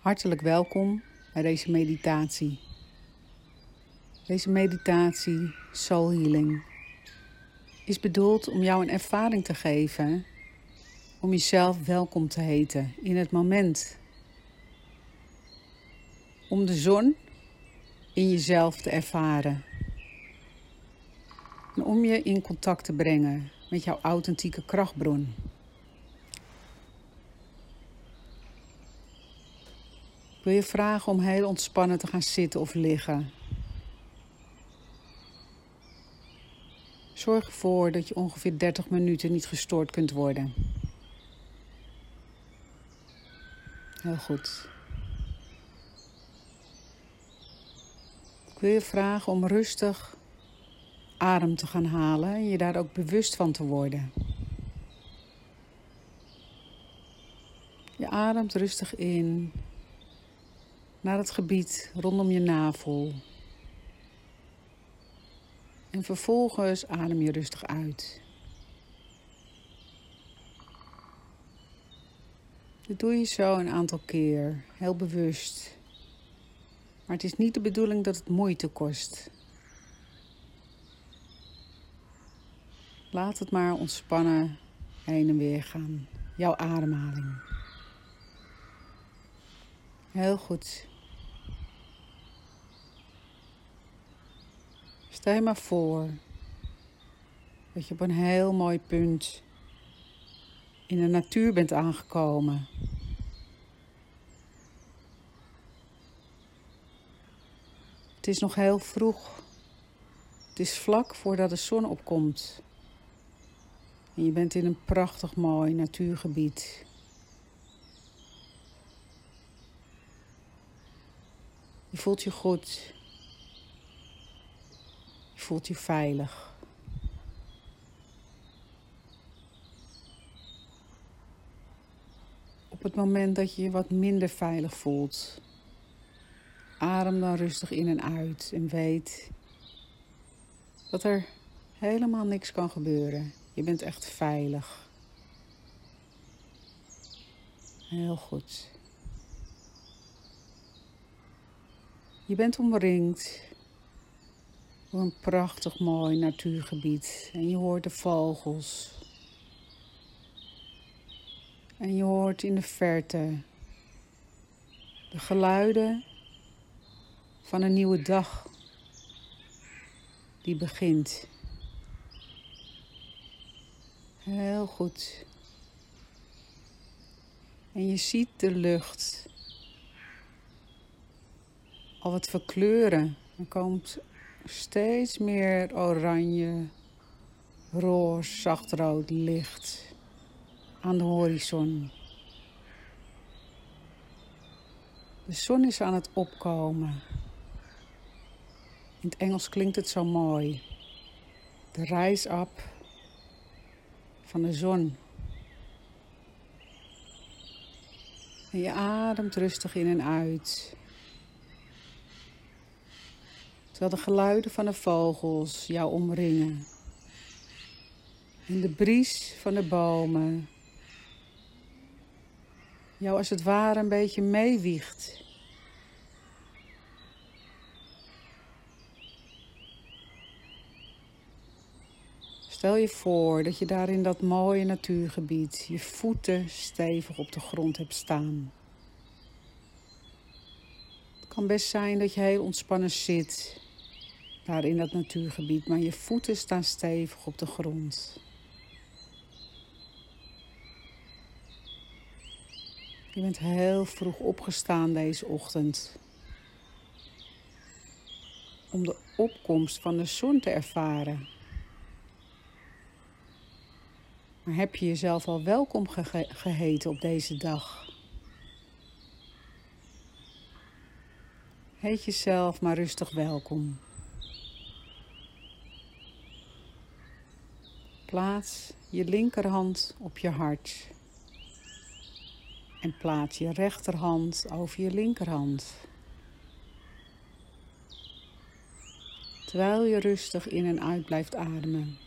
Hartelijk welkom bij deze meditatie. Deze meditatie, Soul Healing, is bedoeld om jou een ervaring te geven om jezelf welkom te heten in het moment. Om de zon in jezelf te ervaren. En om je in contact te brengen met jouw authentieke krachtbron. Wil je vragen om heel ontspannen te gaan zitten of liggen. Zorg ervoor dat je ongeveer 30 minuten niet gestoord kunt worden. Heel goed. Ik wil je vragen om rustig adem te gaan halen en je daar ook bewust van te worden. Je ademt rustig in naar het gebied rondom je navel. En vervolgens adem je rustig uit. Dit doe je zo een aantal keer, heel bewust. Maar het is niet de bedoeling dat het moeite kost. Laat het maar ontspannen heen en weer gaan. Jouw ademhaling. Heel goed. Stel je maar voor dat je op een heel mooi punt in de natuur bent aangekomen. Het is nog heel vroeg. Het is vlak voordat de zon opkomt. En je bent in een prachtig mooi natuurgebied. Je voelt je goed voelt je veilig. Op het moment dat je je wat minder veilig voelt, adem dan rustig in en uit en weet dat er helemaal niks kan gebeuren. Je bent echt veilig. Heel goed. Je bent omringd een prachtig mooi natuurgebied. En je hoort de vogels. En je hoort in de verte de geluiden van een nieuwe dag die begint. Heel goed. En je ziet de lucht al wat verkleuren. Er komt steeds meer oranje, roze, zachtrood licht aan de horizon. De zon is aan het opkomen. In het Engels klinkt het zo mooi. De rise up van de zon. En je ademt rustig in en uit. Terwijl de geluiden van de vogels jou omringen. En de bries van de bomen jou als het ware een beetje meewiegt. Stel je voor dat je daar in dat mooie natuurgebied je voeten stevig op de grond hebt staan. Het kan best zijn dat je heel ontspannen zit daar in dat natuurgebied, maar je voeten staan stevig op de grond. Je bent heel vroeg opgestaan deze ochtend om de opkomst van de zon te ervaren. Maar heb je jezelf al welkom geheten op deze dag? Heet jezelf maar rustig welkom. Plaats je linkerhand op je hart. En plaats je rechterhand over je linkerhand. Terwijl je rustig in en uit blijft ademen.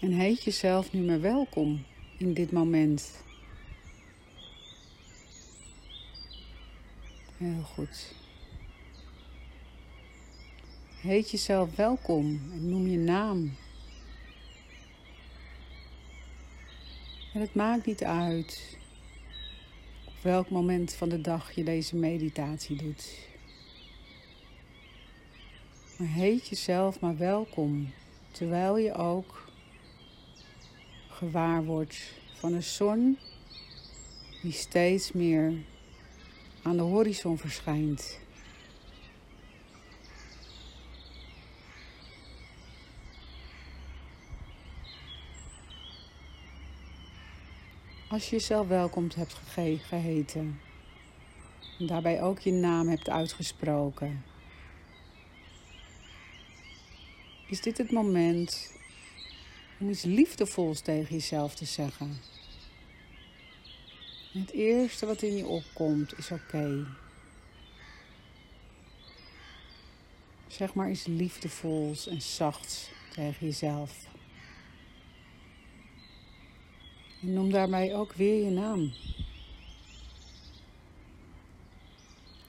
En heet jezelf nu maar welkom in dit moment. Heel goed. Heet jezelf welkom en noem je naam. En het maakt niet uit op welk moment van de dag je deze meditatie doet. Maar heet jezelf maar welkom, terwijl je ook gewaar wordt van een zon die steeds meer aan de horizon verschijnt. Als je jezelf welkom hebt ge geheten, en daarbij ook je naam hebt uitgesproken, is dit het moment om iets liefdevols tegen jezelf te zeggen. het eerste wat in je opkomt is oké. Zeg maar iets liefdevols en zachts tegen jezelf. En noem daarbij ook weer je naam.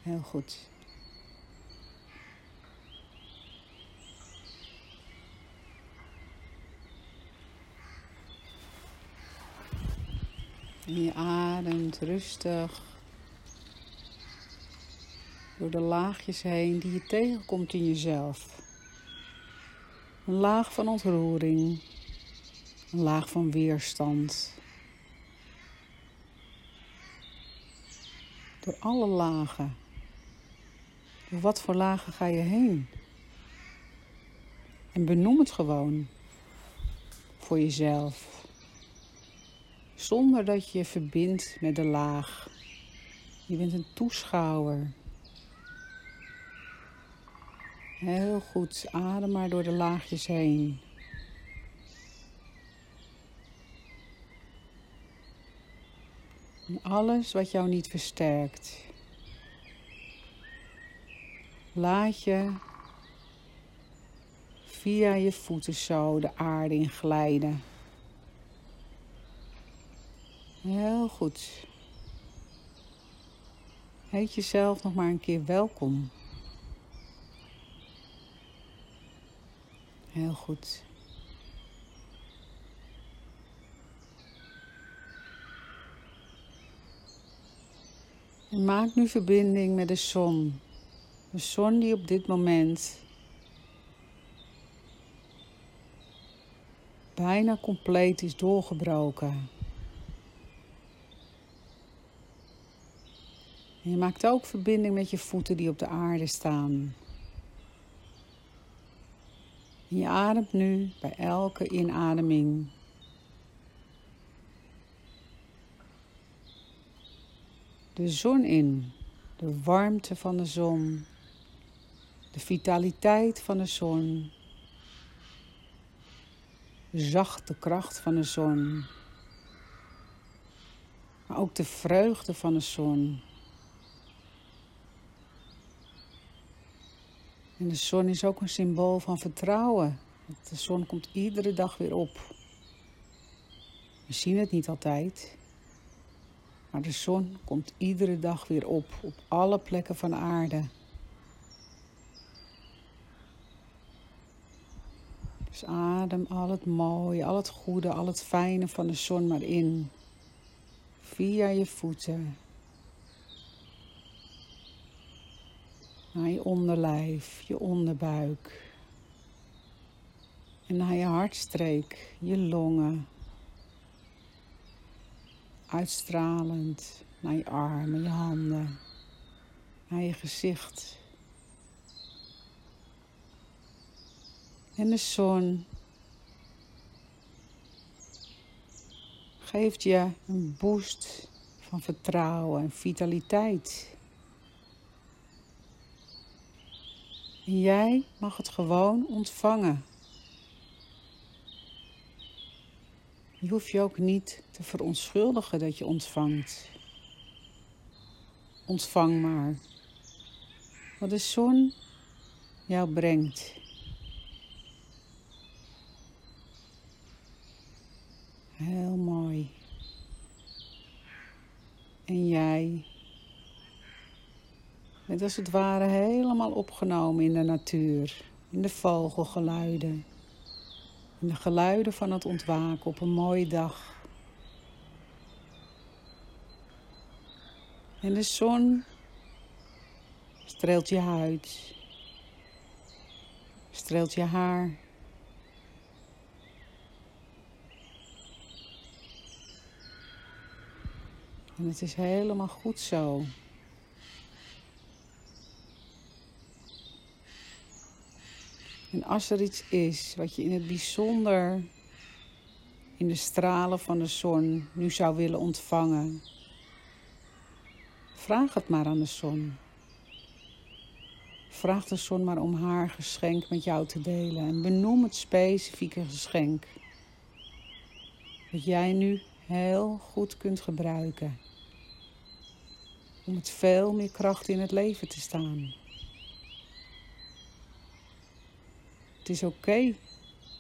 Heel goed. En je ademt rustig door de laagjes heen die je tegenkomt in jezelf. Een laag van ontroering, een laag van weerstand. Door alle lagen. Door wat voor lagen ga je heen? En benoem het gewoon voor jezelf. Zonder dat je je verbindt met de laag. Je bent een toeschouwer. Heel goed, adem maar door de laagjes heen. Alles wat jou niet versterkt. Laat je via je voeten zo de aarde in glijden. Heel goed. Heet jezelf nog maar een keer welkom. Heel goed. En maak nu verbinding met de zon. De zon die op dit moment bijna compleet is doorgebroken. En je maakt ook verbinding met je voeten die op de aarde staan. Je ademt nu bij elke inademing. De zon in, de warmte van de zon, de vitaliteit van de zon, de zachte kracht van de zon, maar ook de vreugde van de zon. En de zon is ook een symbool van vertrouwen. De zon komt iedere dag weer op. We zien het niet altijd. Maar de zon komt iedere dag weer op, op alle plekken van de aarde. Dus adem al het mooie, al het goede, al het fijne van de zon maar in. Via je voeten, naar je onderlijf, je onderbuik. En naar je hartstreek, je longen. Uitstralend naar je armen, je handen, naar je gezicht. En de zon geeft je een boost van vertrouwen en vitaliteit. En jij mag het gewoon ontvangen. Je hoeft je ook niet te verontschuldigen dat je ontvangt. Ontvang maar wat de zon jou brengt. Heel mooi. En jij bent als het ware helemaal opgenomen in de natuur, in de vogelgeluiden de geluiden van het ontwaken op een mooie dag. En de zon streelt je huid, streelt je haar. En het is helemaal goed zo. En als er iets is wat je in het bijzonder in de stralen van de zon nu zou willen ontvangen, vraag het maar aan de zon. Vraag de zon maar om haar geschenk met jou te delen en benoem het specifieke geschenk. Dat jij nu heel goed kunt gebruiken. Om met veel meer kracht in het leven te staan. Het is oké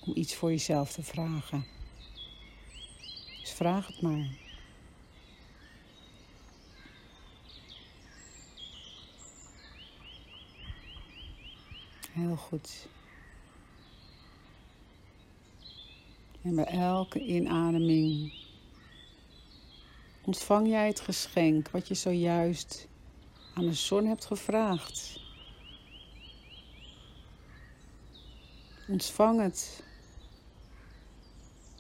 om iets voor jezelf te vragen. Dus vraag het maar. Heel goed. En bij elke inademing ontvang jij het geschenk wat je zojuist aan de zon hebt gevraagd. Ontvang het.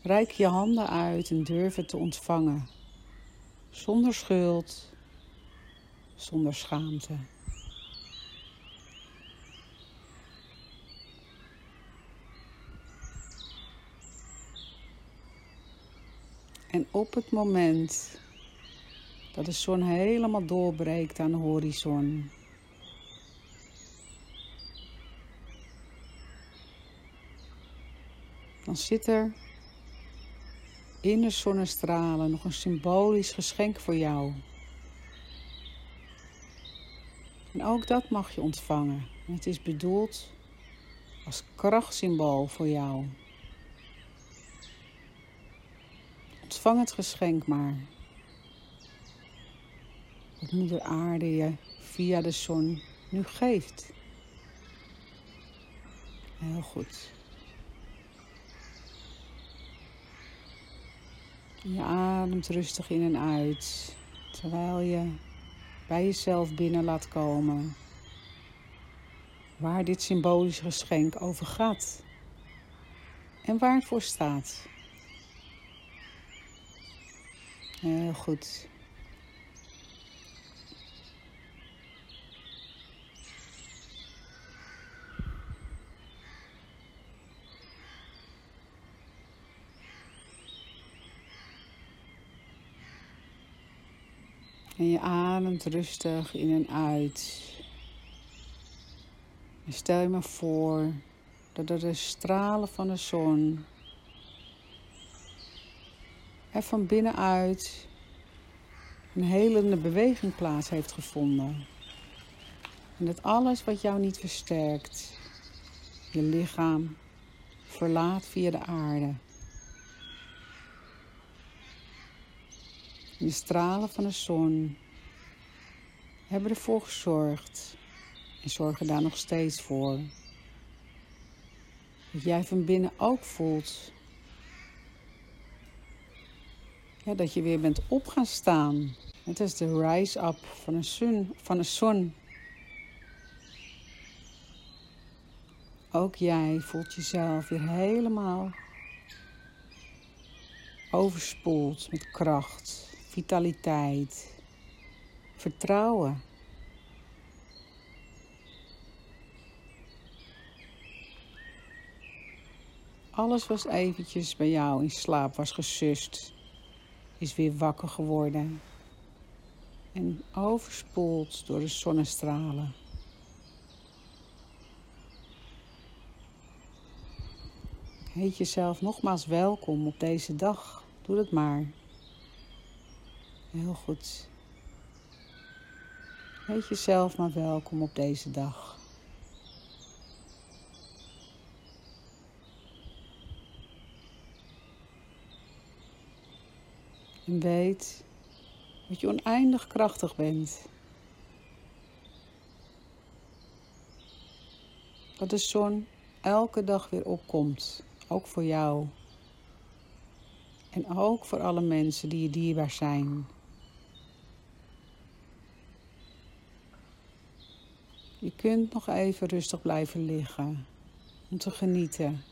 Reik je handen uit en durf het te ontvangen. Zonder schuld, zonder schaamte. En op het moment dat de zon helemaal doorbreekt aan de horizon, dan zit er in de zonnestralen nog een symbolisch geschenk voor jou. En ook dat mag je ontvangen. Het is bedoeld als krachtsymbool voor jou. Ontvang het geschenk maar. Dat moeder aarde je via de zon nu geeft. Heel goed. Je ademt rustig in en uit, terwijl je bij jezelf binnen laat komen waar dit symbolische geschenk over gaat en waar het voor staat. Heel goed. En je ademt rustig in en uit. En stel je maar voor dat er de stralen van de zon er van binnenuit een helende beweging plaats heeft gevonden. En dat alles wat jou niet versterkt, je lichaam verlaat via de aarde. De stralen van de zon hebben ervoor gezorgd en zorgen daar nog steeds voor. Dat jij van binnen ook voelt ja, dat je weer bent op gaan staan. Het is de rise-up van een zon. Van een zon. Ook jij voelt jezelf weer helemaal overspoeld met kracht vitaliteit, vertrouwen. Alles was eventjes bij jou in slaap was gesust, is weer wakker geworden en overspoeld door de zonnestralen. Heet jezelf nogmaals welkom op deze dag. Doe het maar. Heel goed. Heet jezelf maar welkom op deze dag. En weet dat je oneindig krachtig bent. Dat de zon elke dag weer opkomt, ook voor jou. En ook voor alle mensen die je dierbaar zijn. Kunt nog even rustig blijven liggen om te genieten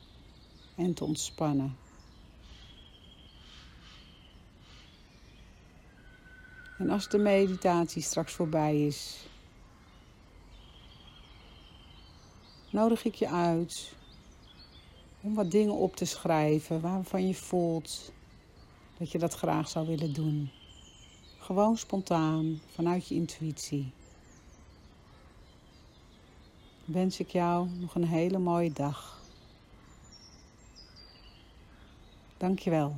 en te ontspannen. En als de meditatie straks voorbij is, nodig ik je uit om wat dingen op te schrijven waarvan je voelt dat je dat graag zou willen doen. Gewoon spontaan, vanuit je intuïtie. Wens ik jou nog een hele mooie dag. Dankjewel.